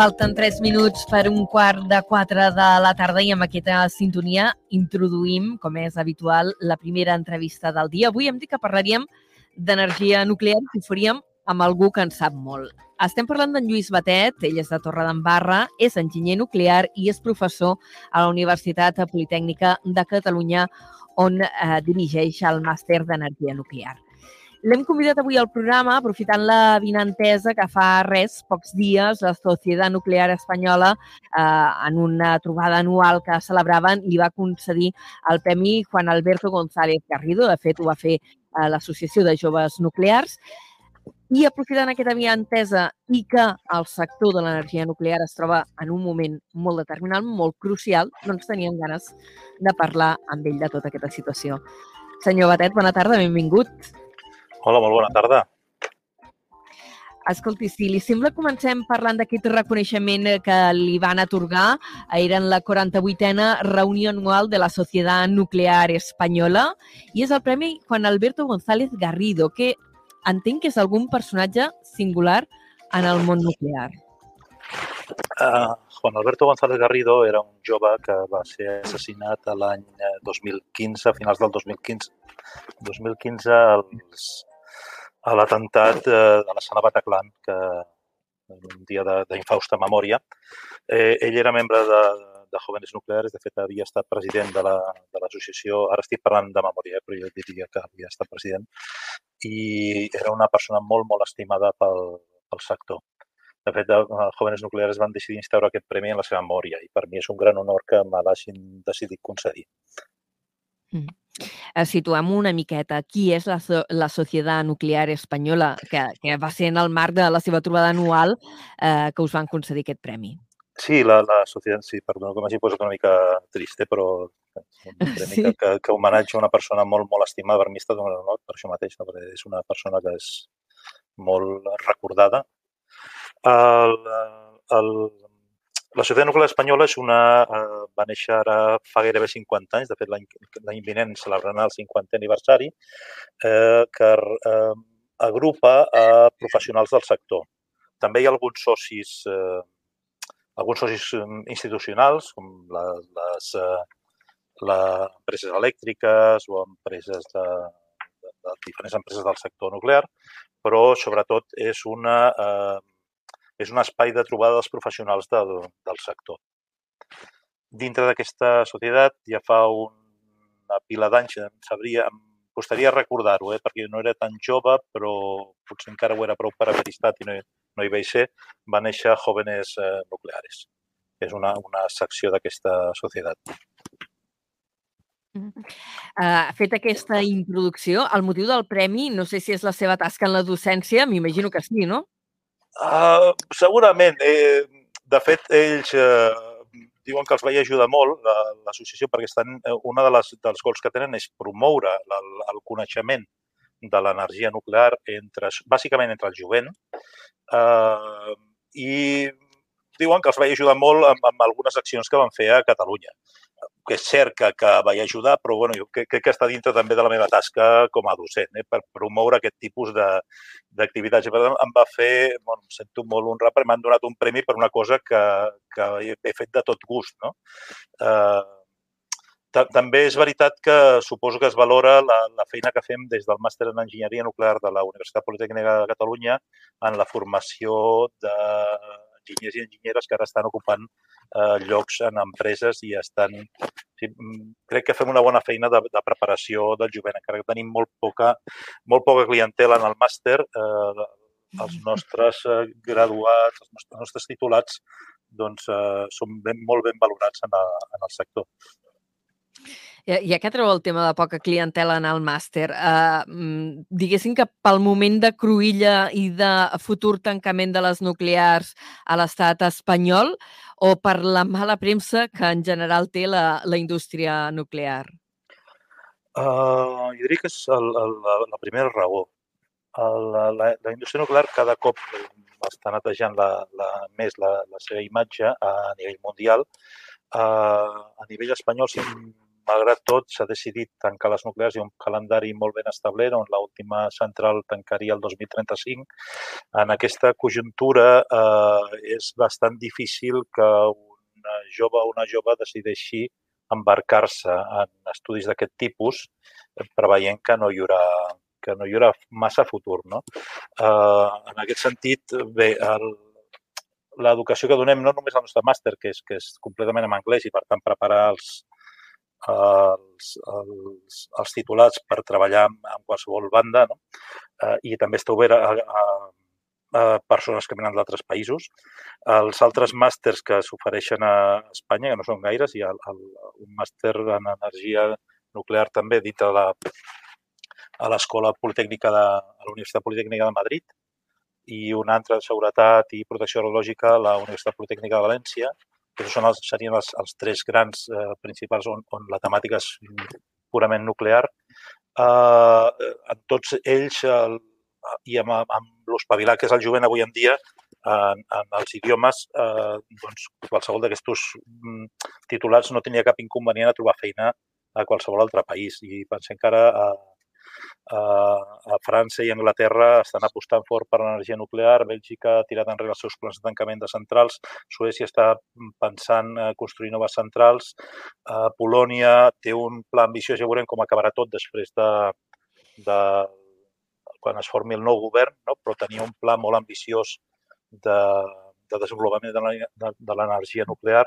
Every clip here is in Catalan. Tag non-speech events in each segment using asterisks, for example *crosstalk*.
Falten 3 minuts per un quart de 4 de la tarda i amb aquesta sintonia introduïm, com és habitual, la primera entrevista del dia. Avui hem dit que parlaríem d'energia nuclear i ho faríem amb algú que en sap molt. Estem parlant d'en Lluís Batet, ell és de Torredembarra, és enginyer nuclear i és professor a la Universitat Politècnica de Catalunya, on eh, dirigeix el màster d'energia nuclear. L'hem convidat avui al programa aprofitant la vinantesa que fa res, pocs dies, la Societat Nuclear Espanyola, eh, en una trobada anual que celebraven, li va concedir el Premi Juan Alberto González Garrido. De fet, ho va fer eh, l'Associació de Joves Nuclears. I aprofitant aquesta vinantesa i que el sector de l'energia nuclear es troba en un moment molt determinant, molt crucial, doncs teníem ganes de parlar amb ell de tota aquesta situació. Senyor Batet, bona tarda, benvingut. Hola, molt bona tarda. Escolti, si li sembla, comencem parlant d'aquest reconeixement que li van atorgar. Era en la 48a reunió anual de la Societat Nuclear Espanyola i és el Premi Juan Alberto González Garrido, que entenc que és algun personatge singular en el món nuclear. Uh, Juan Alberto González Garrido era un jove que va ser assassinat l'any 2015, a finals del 2015. 2015, als, a l'atemptat de, de la sala Bataclan, que un dia d'infausta memòria. Eh, ell era membre de, de Jóvenes Nucleares, de fet havia estat president de l'associació, la, de ara estic parlant de memòria, eh, però jo diria que havia estat president, i era una persona molt, molt estimada pel, pel sector. De fet, Jóvenes Nucleares van decidir instaurar aquest premi en la seva memòria i per mi és un gran honor que me l'hagin decidit concedir. Mm. Eh, situem una miqueta. Qui és la, la Societat Nuclear Espanyola, que, que va ser en el marc de la seva trobada anual eh, que us van concedir aquest premi? Sí, la, la societat, sí, perdona que m'hagi posat una mica triste, però un *laughs* sí. que, que, homenatge una persona molt, molt estimada per mi està donant honor per això mateix, no? perquè és una persona que és molt recordada. El, el, la Societat Nuclear Espanyola és una, eh, va néixer ara fa gairebé 50 anys, de fet l'any vinent celebrarà el 50è aniversari, eh, que eh, agrupa a professionals del sector. També hi ha alguns socis, eh, alguns socis mm, institucionals, com les, les, eh, les empreses elèctriques o empreses de, de, de diferents empreses del sector nuclear, però sobretot és una eh, és un espai de trobada dels professionals del, del sector. Dintre d'aquesta societat ja fa una pila d'anys, em sabria, em costaria recordar-ho, eh, perquè no era tan jove, però potser encara ho era prou per haver estat i no, no hi vaig ser, va néixer Jóvenes eh, Nucleares. És una, una secció d'aquesta societat. Uh, fet aquesta introducció, el motiu del premi, no sé si és la seva tasca en la docència, m'imagino que sí, no? Uh, segurament. Eh, de fet, ells eh, diuen que els vaig ajudar molt, l'associació, perquè estan, eh, una de les, dels gols que tenen és promoure el, el coneixement de l'energia nuclear entre, bàsicament entre el jovent eh, i diuen que els vaig ajudar molt amb, amb algunes accions que van fer a Catalunya que és cert que, que vaig ajudar, però bueno, jo crec, crec que està dintre també de la meva tasca com a docent, eh, per promoure aquest tipus d'activitats. Per tant, em va fer, bueno, em sento molt honrat perquè m'han donat un premi per una cosa que, que he fet de tot gust. No? Eh, també és veritat que suposo que es valora la, la feina que fem des del màster en enginyeria nuclear de la Universitat Politècnica de Catalunya en la formació d'enginyers i enginyeres que ara estan ocupant eh, llocs en empreses i estan... Sí, mm, crec que fem una bona feina de, de preparació del jovent, encara que tenim molt poca, molt poca clientela en el màster. Eh, els *laughs* nostres eh, graduats, els nostres, els nostres titulats, doncs, eh, són ben, molt ben valorats en, a, en el sector. I, I què treu el tema de poca clientela en el màster? Uh, diguéssim que pel moment de cruïlla i de futur tancament de les nuclears a l'estat espanyol o per la mala premsa que en general té la, la indústria nuclear? Uh, jo diria que és el, el, la, la primera raó. El, la, la indústria nuclear cada cop està netejant la, la, més la, la seva imatge a nivell mundial. Uh, a nivell espanyol, si malgrat tot, s'ha decidit tancar les nuclears i un calendari molt ben establert on l'última central tancaria el 2035. En aquesta conjuntura eh, és bastant difícil que una jove o una jove decideixi embarcar-se en estudis d'aquest tipus, preveient que no hi haurà que no hi haurà massa futur. No? Eh, en aquest sentit, bé, l'educació que donem, no només al nostre màster, que és, que és completament en anglès i, per tant, preparar els, els, els, els titulats per treballar en, en qualsevol banda, no? eh, i també està obert a, a, a persones que venen d'altres països. Els altres màsters que s'ofereixen a Espanya, que no són gaires, hi ha el, un màster en energia nuclear també dintre de la, a l'Escola Politècnica de a la Universitat Politècnica de Madrid i un altre de Seguretat i Protecció Radiològica a la Universitat Politècnica de València. Que són els, serien els, els tres grans eh, principals on, on la temàtica és purament nuclear. Eh, en tots ells, el, i amb, amb l'espavilar que és el jovent avui en dia, en, en els idiomes, eh, doncs qualsevol d'aquests mm, titulats no tenia cap inconvenient a trobar feina a qualsevol altre país. I pensem que ara eh, a França i Anglaterra estan apostant fort per l'energia nuclear, Bèlgica ha tirat enrere els seus plans de tancament de centrals, Suècia està pensant a construir noves centrals, Polònia té un pla ambiciós, ja veurem com acabarà tot després de, de quan es formi el nou govern, no? però tenia un pla molt ambiciós de, de desenvolupament de l'energia nuclear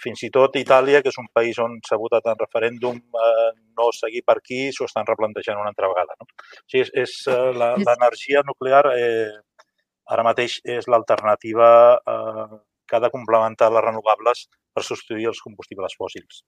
fins i tot Itàlia, que és un país on s'ha votat en referèndum, eh, no seguir per aquí, s'ho estan replantejant una altra vegada. No? O sigui, és, és eh, l'energia nuclear eh, ara mateix és l'alternativa eh, que ha de complementar les renovables per substituir els combustibles fòssils.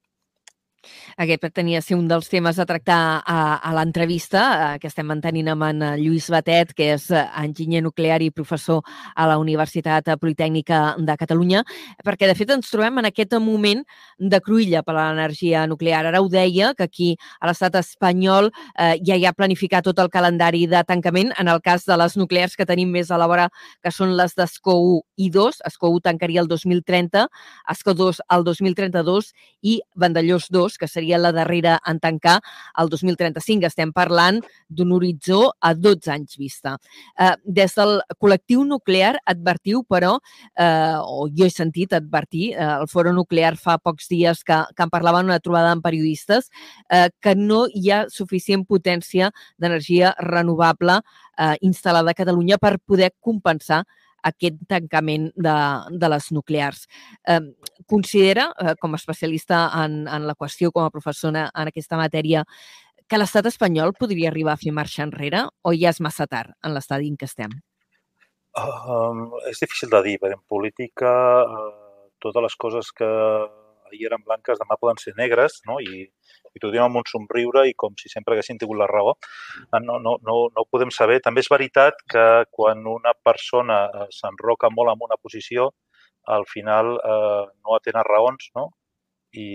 Aquest pretenia ser un dels temes a tractar a, a l'entrevista eh, que estem mantenint amb en Lluís Batet, que és eh, enginyer nuclear i professor a la Universitat Politècnica de Catalunya, perquè de fet ens trobem en aquest moment de cruïlla per a l'energia nuclear. Ara ho deia, que aquí a l'estat espanyol eh, ja hi ha planificat tot el calendari de tancament. En el cas de les nuclears que tenim més a la vora, que són les d'Escó 1 i 2, Escó 1 tancaria el 2030, Escó 2 el 2032 i Vandellós 2 que seria la darrera en tancar el 2035. Estem parlant d'un horitzó a 12 anys vista. Eh, des del col·lectiu nuclear advertiu, però, eh, o jo he sentit advertir, eh, el Foro Nuclear fa pocs dies que, que en parlava en una trobada amb periodistes, eh, que no hi ha suficient potència d'energia renovable eh, instal·lada a Catalunya per poder compensar aquest tancament de, de les nuclears. Eh, considera, eh, com a especialista en, en la qüestió, com a professora en aquesta matèria, que l'estat espanyol podria arribar a fer marxa enrere o ja és massa tard en l'estadi en què estem? Uh, és difícil de dir, perquè en política uh, totes les coses que ahir eren blanques demà poden ser negres, no? I, i t'ho diem amb un somriure i com si sempre haguessin tingut la raó. Ah, no, no, no, no ho podem saber. També és veritat que quan una persona eh, s'enroca molt en una posició, al final eh, no atén raons, no? I,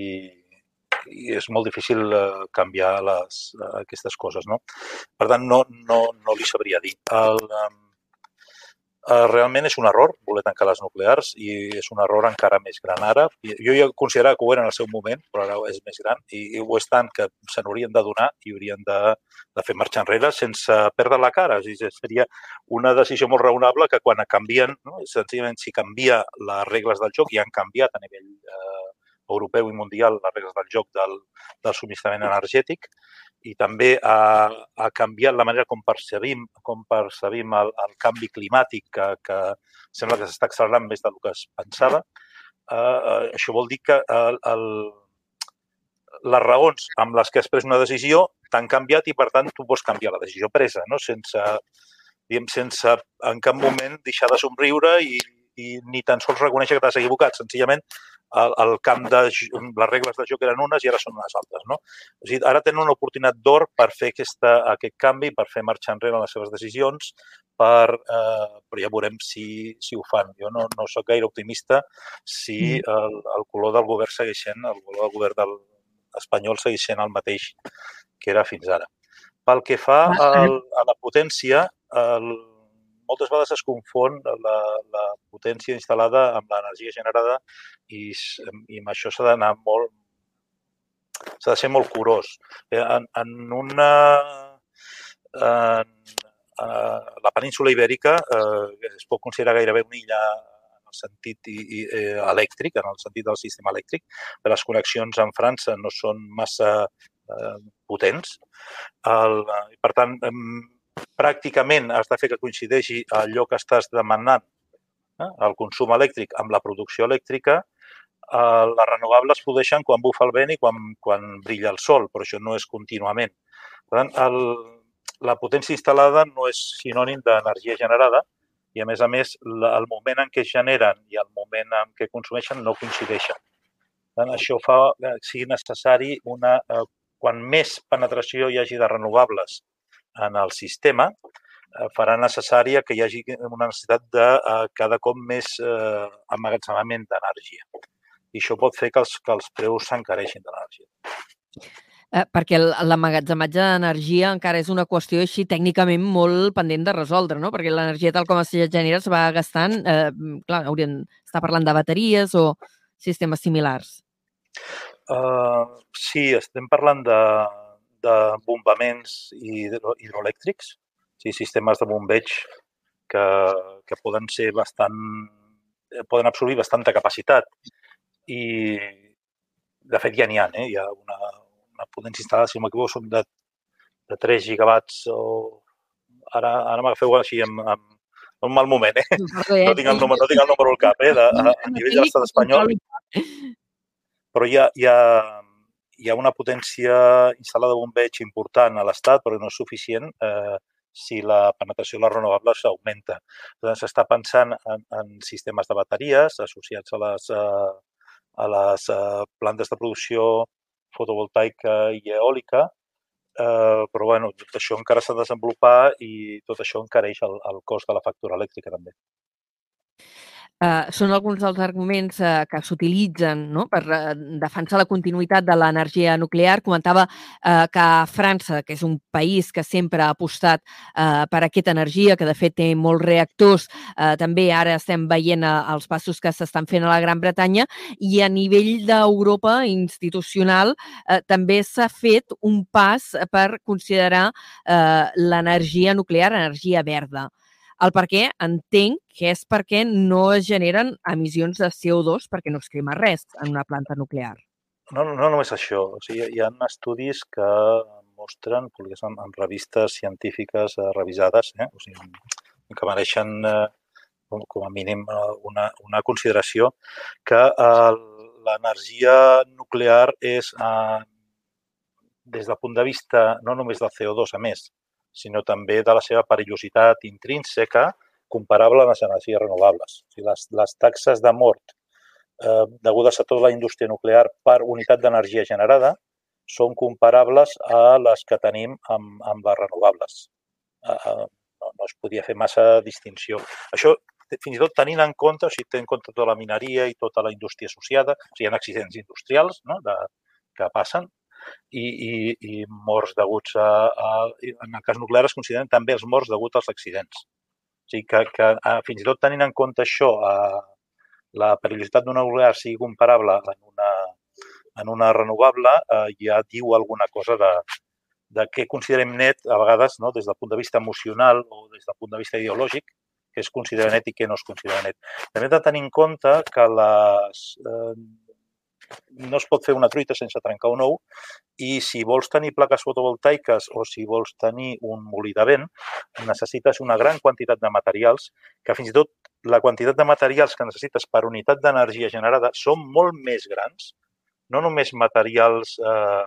i és molt difícil eh, canviar les, aquestes coses, no? Per tant, no, no, no li sabria dir. El, eh, Eh, realment és un error voler tancar les nuclears i és un error encara més gran ara. Jo ja considerava que ho era en el seu moment, però ara és més gran i, i ho és tant que se n'haurien de donar i haurien de, de fer marxa enrere sense perdre la cara. És dir, seria una decisió molt raonable que quan canvien, no? senzillament si canvia les regles del joc i han canviat a nivell eh, europeu i mundial les regles del joc del, del subministrament energètic, i també ha, ha canviat la manera com percebim, com percebim el, el canvi climàtic que, que sembla que s'està accelerant més del que es pensava. Uh, això vol dir que el, el, les raons amb les que has pres una decisió t'han canviat i, per tant, tu pots canviar la decisió presa, no? sense, diguem, sense en cap moment deixar de somriure i, i ni tan sols reconèixer que t'has equivocat. Senzillament el, el camp de les regles de joc eren unes i ara són unes altres. No? O sigui, ara tenen una oportunitat d'or per fer aquesta, aquest canvi, per fer marxar enrere les seves decisions, per, eh, però ja veurem si, si ho fan. Jo no, no sóc gaire optimista si mm. el, el color del govern segueix sent, el color del govern del, espanyol segueix sent el mateix que era fins ara. Pel que fa al, a la potència, el, moltes vegades es confon la, la potència instal·lada amb l'energia generada i, i amb això s'ha d'anar molt s'ha de ser molt curós. Eh, en, en una... En, eh, la península ibèrica eh, es pot considerar gairebé una illa en el sentit i, i, eh, elèctric, en el sentit del sistema elèctric. Les connexions amb França no són massa eh, potents. El, per tant, eh, pràcticament has de fer que coincideixi allò que estàs demanant, eh, el consum elèctric amb la producció elèctrica, eh, les renovables produeixen quan bufa el vent i quan, quan brilla el sol, però això no és contínuament. Per tant, el, la potència instal·lada no és sinònim d'energia generada i, a més a més, el moment en què generen i el moment en què consumeixen no coincideixen. Per tant, això fa que sigui necessari una... Eh, quan més penetració hi hagi de renovables en el sistema, eh, farà necessària que hi hagi una necessitat de eh, cada cop més eh, emmagatzemament d'energia i això pot fer que els, que els preus s'encareixin de l'energia. Eh, perquè l'emmagatzematge d'energia encara és una qüestió així tècnicament molt pendent de resoldre, no? Perquè l'energia tal com es genera es va gastant, eh, clar, hauríem d'estar parlant de bateries o sistemes similars. Uh, sí, estem parlant de, de bombaments hidroelèctrics, sí, sistemes de bombeig que, que poden ser bastant poden absorbir bastanta capacitat i de fet ja n'hi ha, eh? hi ha una, una potència instal·lada, si no m'equivoco, són de, de 3 gigawatts o ara, ara m'agafeu així amb, amb, un mal moment, eh? No tinc el número, no tinc el número al cap, eh? De, a, a nivell de l'estat espanyol. Però hi ha, hi, ha, hi ha una potència instal·lada de bombeig important a l'estat, però no és suficient eh, si la penetració de les renovables augmenta. S'està pensant en, en sistemes de bateries associats a les, eh, a les eh, plantes de producció fotovoltaica i eòlica, eh, però bueno, tot això encara s'ha de desenvolupar i tot això encareix el, el cost de la factura elèctrica també eh, són alguns dels arguments eh, que s'utilitzen no? per eh, defensar la continuïtat de l'energia nuclear. Comentava eh, que França, que és un país que sempre ha apostat eh, per aquesta energia, que de fet té molts reactors, eh, també ara estem veient eh, els passos que s'estan fent a la Gran Bretanya, i a nivell d'Europa institucional eh, també s'ha fet un pas per considerar eh, l'energia nuclear energia verda. El per què entenc que és perquè no es generen emissions de CO2 perquè no es crema res en una planta nuclear. No, no, no només això. O sigui, hi ha estudis que mostren, publicats en, en revistes científiques eh, revisades, eh? o sigui, que mereixen eh, com a mínim eh, una, una consideració, que eh, l'energia nuclear és, eh, des del punt de vista no només del CO2, a més, sinó també de la seva perillositat intrínseca comparable a les energies renovables. O sigui, les, les taxes de mort eh, degudes a tota la indústria nuclear per unitat d'energia generada són comparables a les que tenim amb, amb les renovables. Eh, eh no, no es podia fer massa distinció. Això, fins i tot tenint en compte, o sigui, tenint en compte tota la mineria i tota la indústria associada, o sigui, hi ha accidents industrials no? de, que passen, i, i, i morts deguts a, a... En el cas nuclear es consideren també els morts deguts als accidents. O sigui que, que fins i tot tenint en compte això, a, la perillositat d'una nuclear sigui comparable en una, en una renovable, eh, ja diu alguna cosa de, de què considerem net, a vegades, no, des del punt de vista emocional o des del punt de vista ideològic, que es considera net i què no es considera net. També hem de tenir en compte que les, eh, no es pot fer una truita sense trencar un ou i si vols tenir plaques fotovoltaiques o si vols tenir un molí de vent, necessites una gran quantitat de materials que fins i tot la quantitat de materials que necessites per unitat d'energia generada són molt més grans, no només materials eh,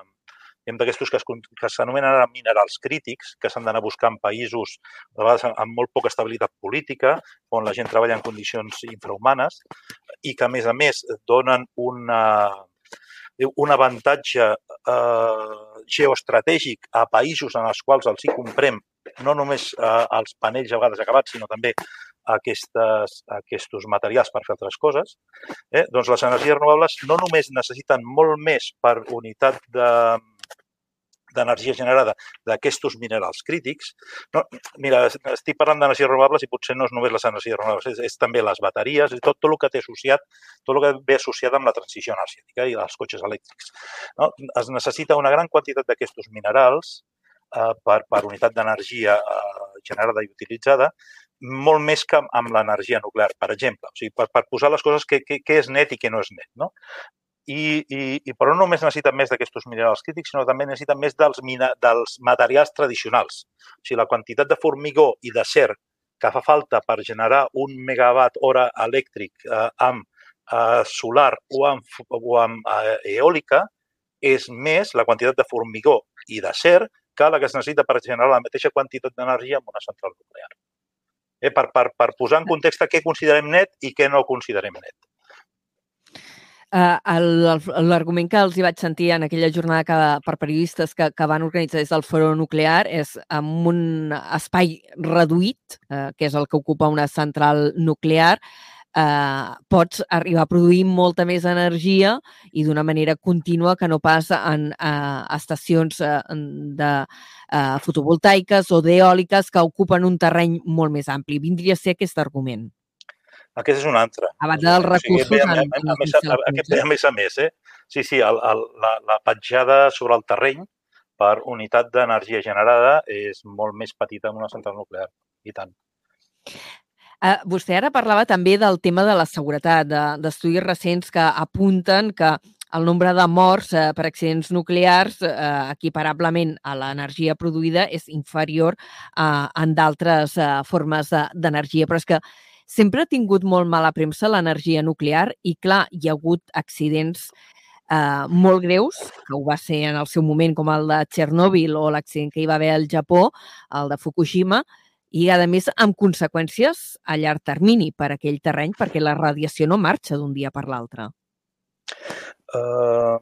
d'aquestos que, que s'anomenen ara minerals crítics, que s'han d'anar a buscar en països de vegades amb molt poca estabilitat política, on la gent treballa en condicions infrahumanes i que, a més a més, donen una, un avantatge eh, geoestratègic a països en els quals els hi comprem no només eh, els panells a vegades acabats, sinó també aquestes, aquests materials per fer altres coses, eh? doncs les energies renovables no només necessiten molt més per unitat de, d'energia generada d'aquests minerals crítics. No, mira, estic parlant d'energies renovables i potser no és només les energies renovables, és, és també les bateries, és tot, tot el que té associat, tot el que ve associat amb la transició energètica i els cotxes elèctrics. No? Es necessita una gran quantitat d'aquests minerals eh, per, per unitat d'energia eh, generada i utilitzada, molt més que amb l'energia nuclear, per exemple. O sigui, per, per posar les coses que, que és net i que no és net. No? I, i, i però no només necessiten més d'aquests minerals crítics, sinó també necessiten més dels, mina, dels materials tradicionals. O sigui, la quantitat de formigó i d'acer que fa falta per generar un megawatt hora elèctric eh, amb eh, solar o amb, o amb eh, eòlica és més la quantitat de formigó i d'acer que la que es necessita per generar la mateixa quantitat d'energia en una central nuclear. Eh, per, per, per posar en context què considerem net i què no considerem net. Uh, L'argument que els hi vaig sentir en aquella jornada que, per periodistes que, que van organitzar des del foro nuclear és amb un espai reduït, uh, que és el que ocupa una central nuclear, uh, pots arribar a produir molta més energia i d'una manera contínua que no pas en uh, estacions uh, de uh, fotovoltaiques o d'eòliques que ocupen un terreny molt més ampli. Vindria a ser aquest argument. Aquest és un altre. A banda dels recursos... O sigui, a, a, a, a, més, a, aquest, a més a més, eh? Sí, sí, el, el, la, la petjada sobre el terreny per unitat d'energia generada és molt més petita en una central nuclear. I tant. Uh, vostè ara parlava també del tema de la seguretat, d'estudis de, recents que apunten que el nombre de morts eh, per accidents nuclears, eh, equiparablement a l'energia produïda, és inferior eh, en d'altres eh, formes d'energia. Però és que sempre ha tingut molt mala premsa l'energia nuclear i, clar, hi ha hagut accidents eh, molt greus, que ho va ser en el seu moment com el de Txernòbil o l'accident que hi va haver al Japó, el de Fukushima, i, a més, amb conseqüències a llarg termini per a aquell terreny, perquè la radiació no marxa d'un dia per l'altre. Uh,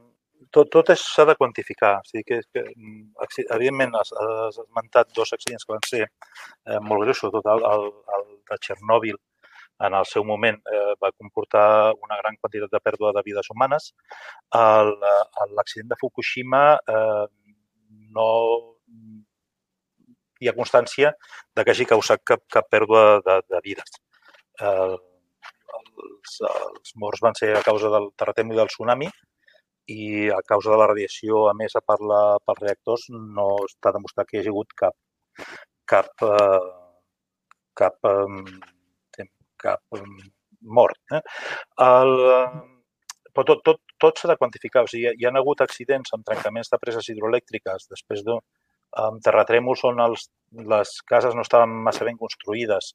tot, tot s'ha de quantificar. O sigui que, que mm, evidentment, has, has esmentat dos accidents que van ser eh, molt greus, sobretot el, el, el de Txernòbil en el seu moment eh, va comportar una gran quantitat de pèrdua de vides humanes. L'accident de Fukushima eh, no hi ha constància de que hagi causat cap, cap pèrdua de, de vides. Eh, els, els morts van ser a causa del terratrèmol i del tsunami i a causa de la radiació emesa per la, pels reactors no està demostrat que hi hagi hagut cap, cap, eh, cap eh, cap mort. Eh? El, però tot, tot, tot s'ha de quantificar. O sigui, hi ha hagut accidents amb trencaments de preses hidroelèctriques després de amb terratrèmols on els, les cases no estaven massa ben construïdes,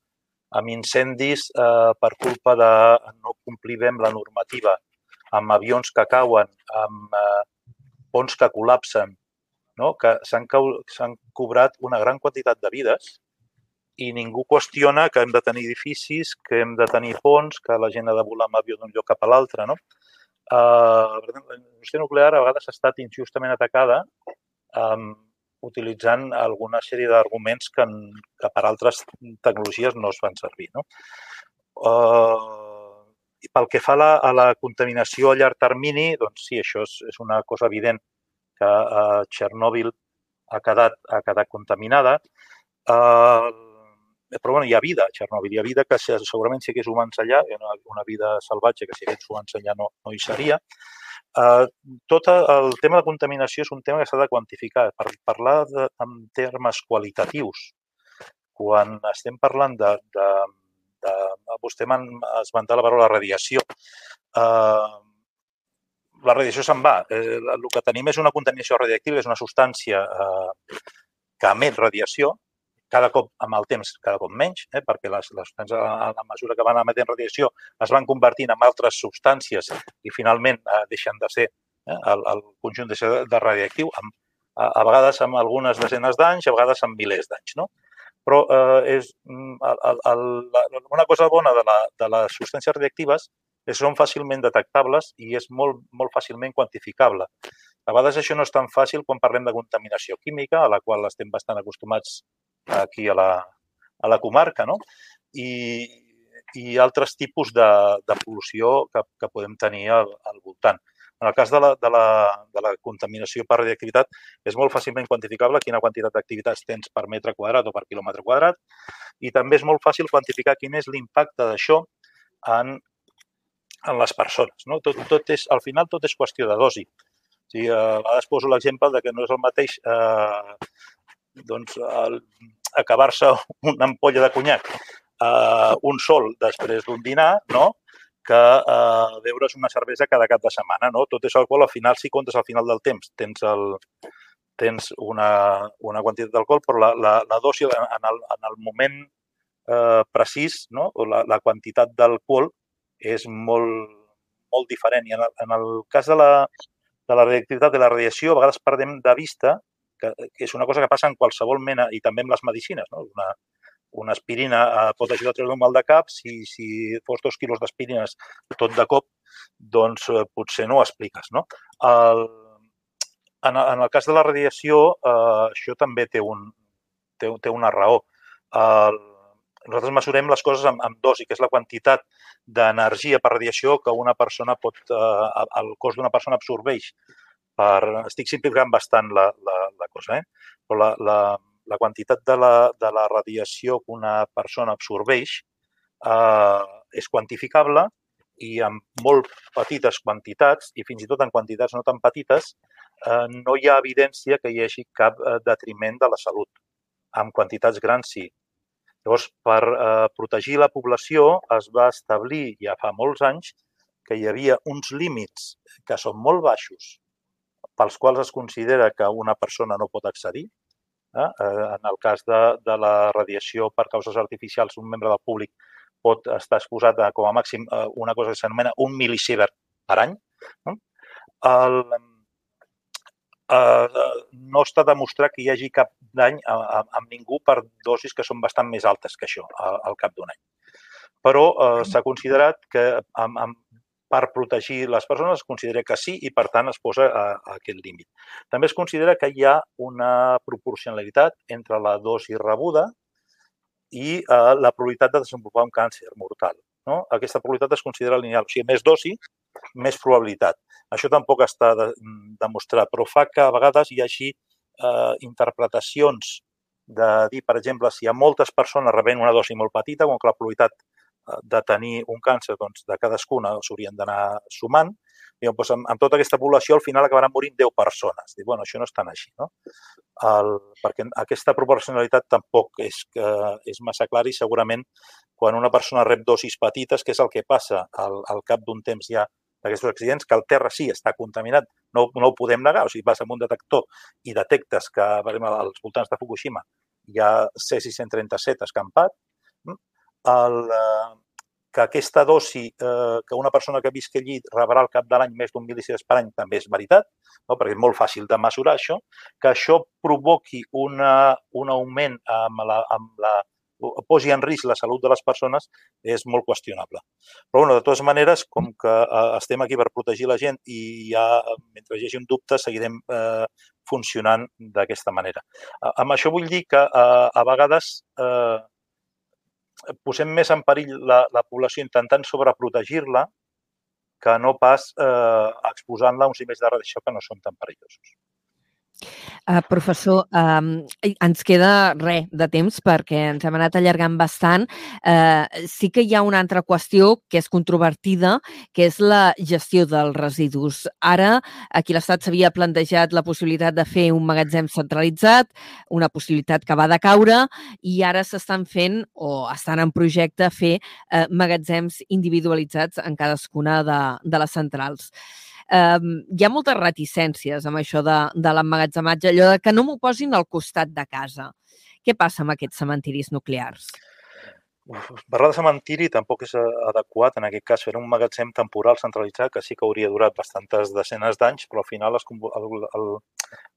amb incendis eh, per culpa de no complir bé amb la normativa, amb avions que cauen, amb eh, ponts que col·lapsen, no? que s'han cobrat una gran quantitat de vides i ningú qüestiona que hem de tenir edificis, que hem de tenir ponts, que la gent ha de volar amb avió d'un lloc cap a l'altre. No? Uh, la indústria nuclear a vegades ha estat injustament atacada um, utilitzant alguna sèrie d'arguments que, que per altres tecnologies no es fan servir. No? Uh, I pel que fa a la, a la contaminació a llarg termini, doncs sí, això és, és una cosa evident que uh, Txernòbil ha quedat, ha quedat contaminada. Uh, però bueno, hi ha vida a Txernòbil, hi ha vida que segurament si hagués humans allà, una, vida salvatge que si hagués humans allà no, no hi seria. Uh, tot el tema de contaminació és un tema que s'ha de quantificar. Per parlar de, en termes qualitatius, quan estem parlant de, de, de vostè m'ha esmentat la paraula radiació, uh, la radiació se'n va. Eh, el que tenim és una contaminació radiactiva, és una substància eh, que emet radiació, cada cop amb el temps, cada cop menys, eh, perquè les, les substàncies, a la mesura que van emetent radiació, es van convertint en altres substàncies i finalment eh, deixen de ser eh, el, el conjunt de ser de radioactiu, amb, a, a vegades amb algunes desenes d'anys, a vegades amb milers d'anys. No? Però eh, és, mm, el, el, el, una cosa bona de, la, de les substàncies radioactives és que són fàcilment detectables i és molt, molt fàcilment quantificable. A vegades això no és tan fàcil quan parlem de contaminació química, a la qual estem bastant acostumats aquí a la, a la comarca, no? I, i altres tipus de, de pol·lució que, que podem tenir al, al voltant. En el cas de la, de la, de la contaminació per radioactivitat, és molt fàcilment quantificable quina quantitat d'activitats tens per metre quadrat o per quilòmetre quadrat i també és molt fàcil quantificar quin és l'impacte d'això en, en les persones. No? Tot, tot és, al final tot és qüestió de dosi. O sigui, a vegades poso l'exemple de que no és el mateix eh, doncs, acabar-se una ampolla de conyac eh, un sol després d'un dinar, no? que eh, beure's una cervesa cada cap de setmana. No? Tot és alcohol, al final, si comptes al final del temps, tens, el, tens una, una quantitat d'alcohol, però la, la, la dosi en el, en el moment eh, precís, no? la, la quantitat d'alcohol és molt, molt diferent. I en el, en el cas de la, de la reactivitat de la radiació, a vegades perdem de vista que, és una cosa que passa en qualsevol mena i també amb les medicines. No? Una, una aspirina eh, pot ajudar a treure un mal de cap, si, si fos dos quilos d'aspirines tot de cop, doncs eh, potser no ho expliques. No? El, en, en el cas de la radiació, eh, això també té, un, té, té una raó. El, nosaltres mesurem les coses amb, amb dosi, que és la quantitat d'energia per radiació que una persona pot, eh, el cos d'una persona absorbeix. Per, estic simplificant bastant la, la, la cosa, eh? però la, la, la quantitat de la, de la radiació que una persona absorbeix eh, és quantificable i amb molt petites quantitats, i fins i tot en quantitats no tan petites, eh, no hi ha evidència que hi hagi cap eh, detriment de la salut. Amb quantitats grans sí. Llavors, per eh, protegir la població es va establir ja fa molts anys que hi havia uns límits que són molt baixos pels quals es considera que una persona no pot accedir, Eh? En el cas de, de la radiació per causes artificials, un membre del públic pot estar exposat a, com a màxim, una cosa que s'anomena un milisievert per any. No? El, eh, no està demostrat que hi hagi cap dany amb ningú per dosis que són bastant més altes que això al cap d'un any. Però eh, s'ha considerat que amb, amb per protegir les persones es considera que sí i, per tant, es posa a, a aquest límit. També es considera que hi ha una proporcionalitat entre la dosi rebuda i eh, la probabilitat de desenvolupar un càncer mortal. No? Aquesta probabilitat es considera lineal. O sigui, més dosi, més probabilitat. Això tampoc està de, demostrat, però fa que a vegades hi hagi eh, interpretacions de dir, per exemple, si hi ha moltes persones rebent una dosi molt petita, com que la probabilitat de tenir un càncer doncs, de cadascuna s'haurien d'anar sumant. I doncs, amb, amb tota aquesta població al final acabaran morint 10 persones. Dic, bueno, això no és tan així, no? El, perquè aquesta proporcionalitat tampoc és, que és massa clara i segurament quan una persona rep dosis petites, que és el que passa al, al cap d'un temps ja d'aquests accidents, que el terra sí està contaminat, no, no ho podem negar. O sigui, vas amb un detector i detectes que, per exemple, als voltants de Fukushima hi ha C637 escampat, el, eh, que aquesta dosi eh, que una persona que visqui allí rebrà al cap de l'any més d'un milicis per any també és veritat, no? perquè és molt fàcil de mesurar això, que això provoqui una, un augment amb la, amb la posi en risc la salut de les persones és molt qüestionable. Però, bueno, de totes maneres, com que eh, estem aquí per protegir la gent i ja, mentre hi hagi un dubte, seguirem eh, funcionant d'aquesta manera. Amb això vull dir que eh, a vegades eh, posem més en perill la, la població intentant sobreprotegir-la que no pas eh, exposant-la a uns nivells de radiació que no són tan perillosos. Uh, professor, um, ens queda res de temps perquè ens hem anat allargant bastant. Uh, sí que hi ha una altra qüestió que és controvertida, que és la gestió dels residus. Ara, aquí l'Estat s'havia plantejat la possibilitat de fer un magatzem centralitzat, una possibilitat que va de caure, i ara s'estan fent, o estan en projecte, fer uh, magatzems individualitzats en cadascuna de, de les centrals eh, hi ha moltes reticències amb això de, de l'emmagatzematge, allò de que no m'ho posin al costat de casa. Què passa amb aquests cementiris nuclears? Parlar de cementiri tampoc és adequat en aquest cas fer un magatzem temporal centralitzat que sí que hauria durat bastantes desenes d'anys, però al final el, el, el,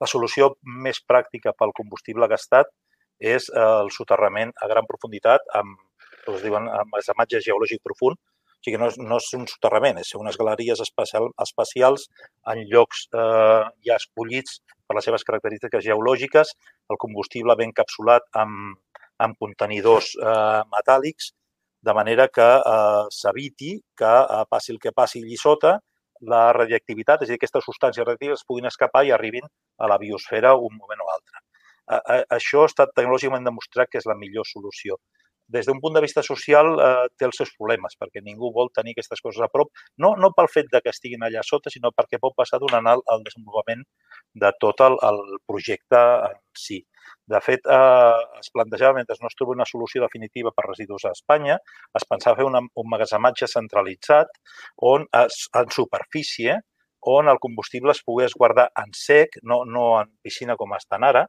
la solució més pràctica pel combustible gastat és el soterrament a gran profunditat amb, es diuen, amb geològic profund, o sigui, no és, no és un soterrament, és unes galeries especial, especials en llocs eh, ja escollits per les seves característiques geològiques, el combustible ben capsulat amb, amb contenidors eh, metàl·lics, de manera que eh, s'eviti que eh, passi el que passi allí sota, la radioactivitat, és a dir, aquestes substàncies radioactives puguin escapar i arribin a la biosfera un moment o altre. Això ha estat tecnològicament demostrat que és la millor solució des d'un punt de vista social eh, té els seus problemes, perquè ningú vol tenir aquestes coses a prop, no, no pel fet de que estiguin allà sota, sinó perquè pot passar donant el, el desenvolupament de tot el, el projecte en si. De fet, eh, es plantejava, mentre no es troba una solució definitiva per residus a Espanya, es pensava fer una, un magatzemmatge centralitzat on es, en superfície on el combustible es pogués guardar en sec, no, no en piscina com estan ara,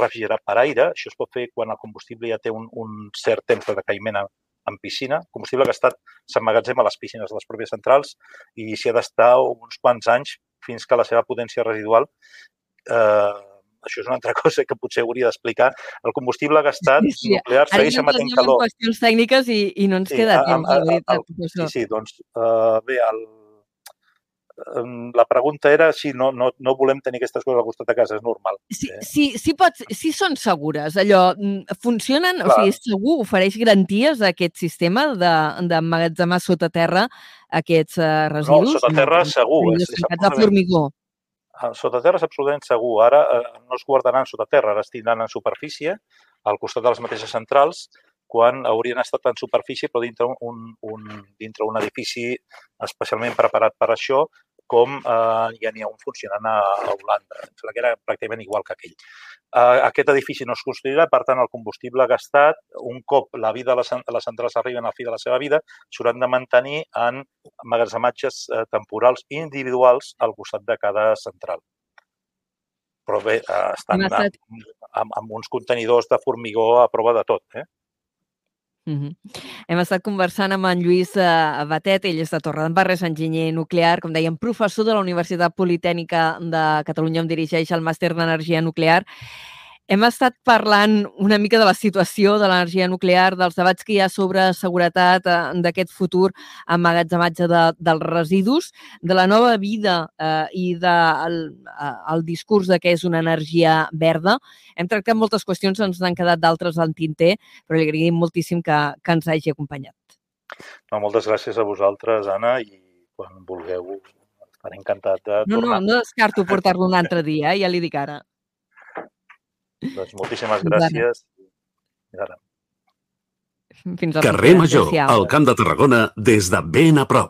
refrigerat per aire. Això es pot fer quan el combustible ja té un, un cert temps de decaïment en, en piscina. El combustible que ha estat s'emmagatzema a les piscines de les pròpies centrals i s'hi ha d'estar uns quants anys fins que la seva potència residual eh, això és una altra *laughs* cosa que potser hauria d'explicar. El combustible gastat sí, sí. nuclear segueix emetent calor. Ara qüestions tècniques i, i no ens sí, queda temps, a, a, a, Sí, sí, doncs, uh, bé, el, la pregunta era si no, no, no volem tenir aquestes coses al costat de casa, és normal. Sí, eh? sí, sí, pots, sí són segures, allò, mm, funcionen, Clar. o sigui, és segur, ofereix garanties a aquest sistema d'emmagatzemar de, sota terra aquests uh, residus? No, sota terra segur. És, és de formigó. Ah, sota terra és absolutament segur. Ara eh, no es guardaran sota terra, ara es tindran en superfície, al costat de les mateixes centrals, quan haurien estat en superfície però dintre un, un, dintre un edifici especialment preparat per això, com eh, ja n'hi ha un funcionant a, a Holanda. Em sembla que era pràcticament igual que aquell. Eh, aquest edifici no es construirà, per tant, el combustible gastat, un cop la vida de les, les centrals arriben al fi de la seva vida, s'hauran de mantenir en magatzematges eh, temporals individuals al costat de cada central. Però bé, eh, estan amb, amb, amb uns contenidors de formigó a prova de tot. Eh? Mm -hmm. Hem estat conversant amb en Lluís uh, Batet, ell és de Torredembarra, és enginyer nuclear, com dèiem, professor de la Universitat Politècnica de Catalunya, on dirigeix el màster d'energia nuclear hem estat parlant una mica de la situació de l'energia nuclear, dels debats que hi ha sobre seguretat eh, d'aquest futur emmagatzematge de, dels residus, de la nova vida eh, i del de, eh, el discurs de que és una energia verda. Hem tractat moltes qüestions, ens n'han quedat d'altres al tinter, però li agraïm moltíssim que, que ens hagi acompanyat. No, moltes gràcies a vosaltres, Anna, i quan vulgueu estaré encantat de tornar. No, no, no descarto portar-lo un altre dia, eh? ja li dic ara. Doncs moltíssimes gràcies. Fins Carrer Major, al Camp de Tarragona, des de ben a prop.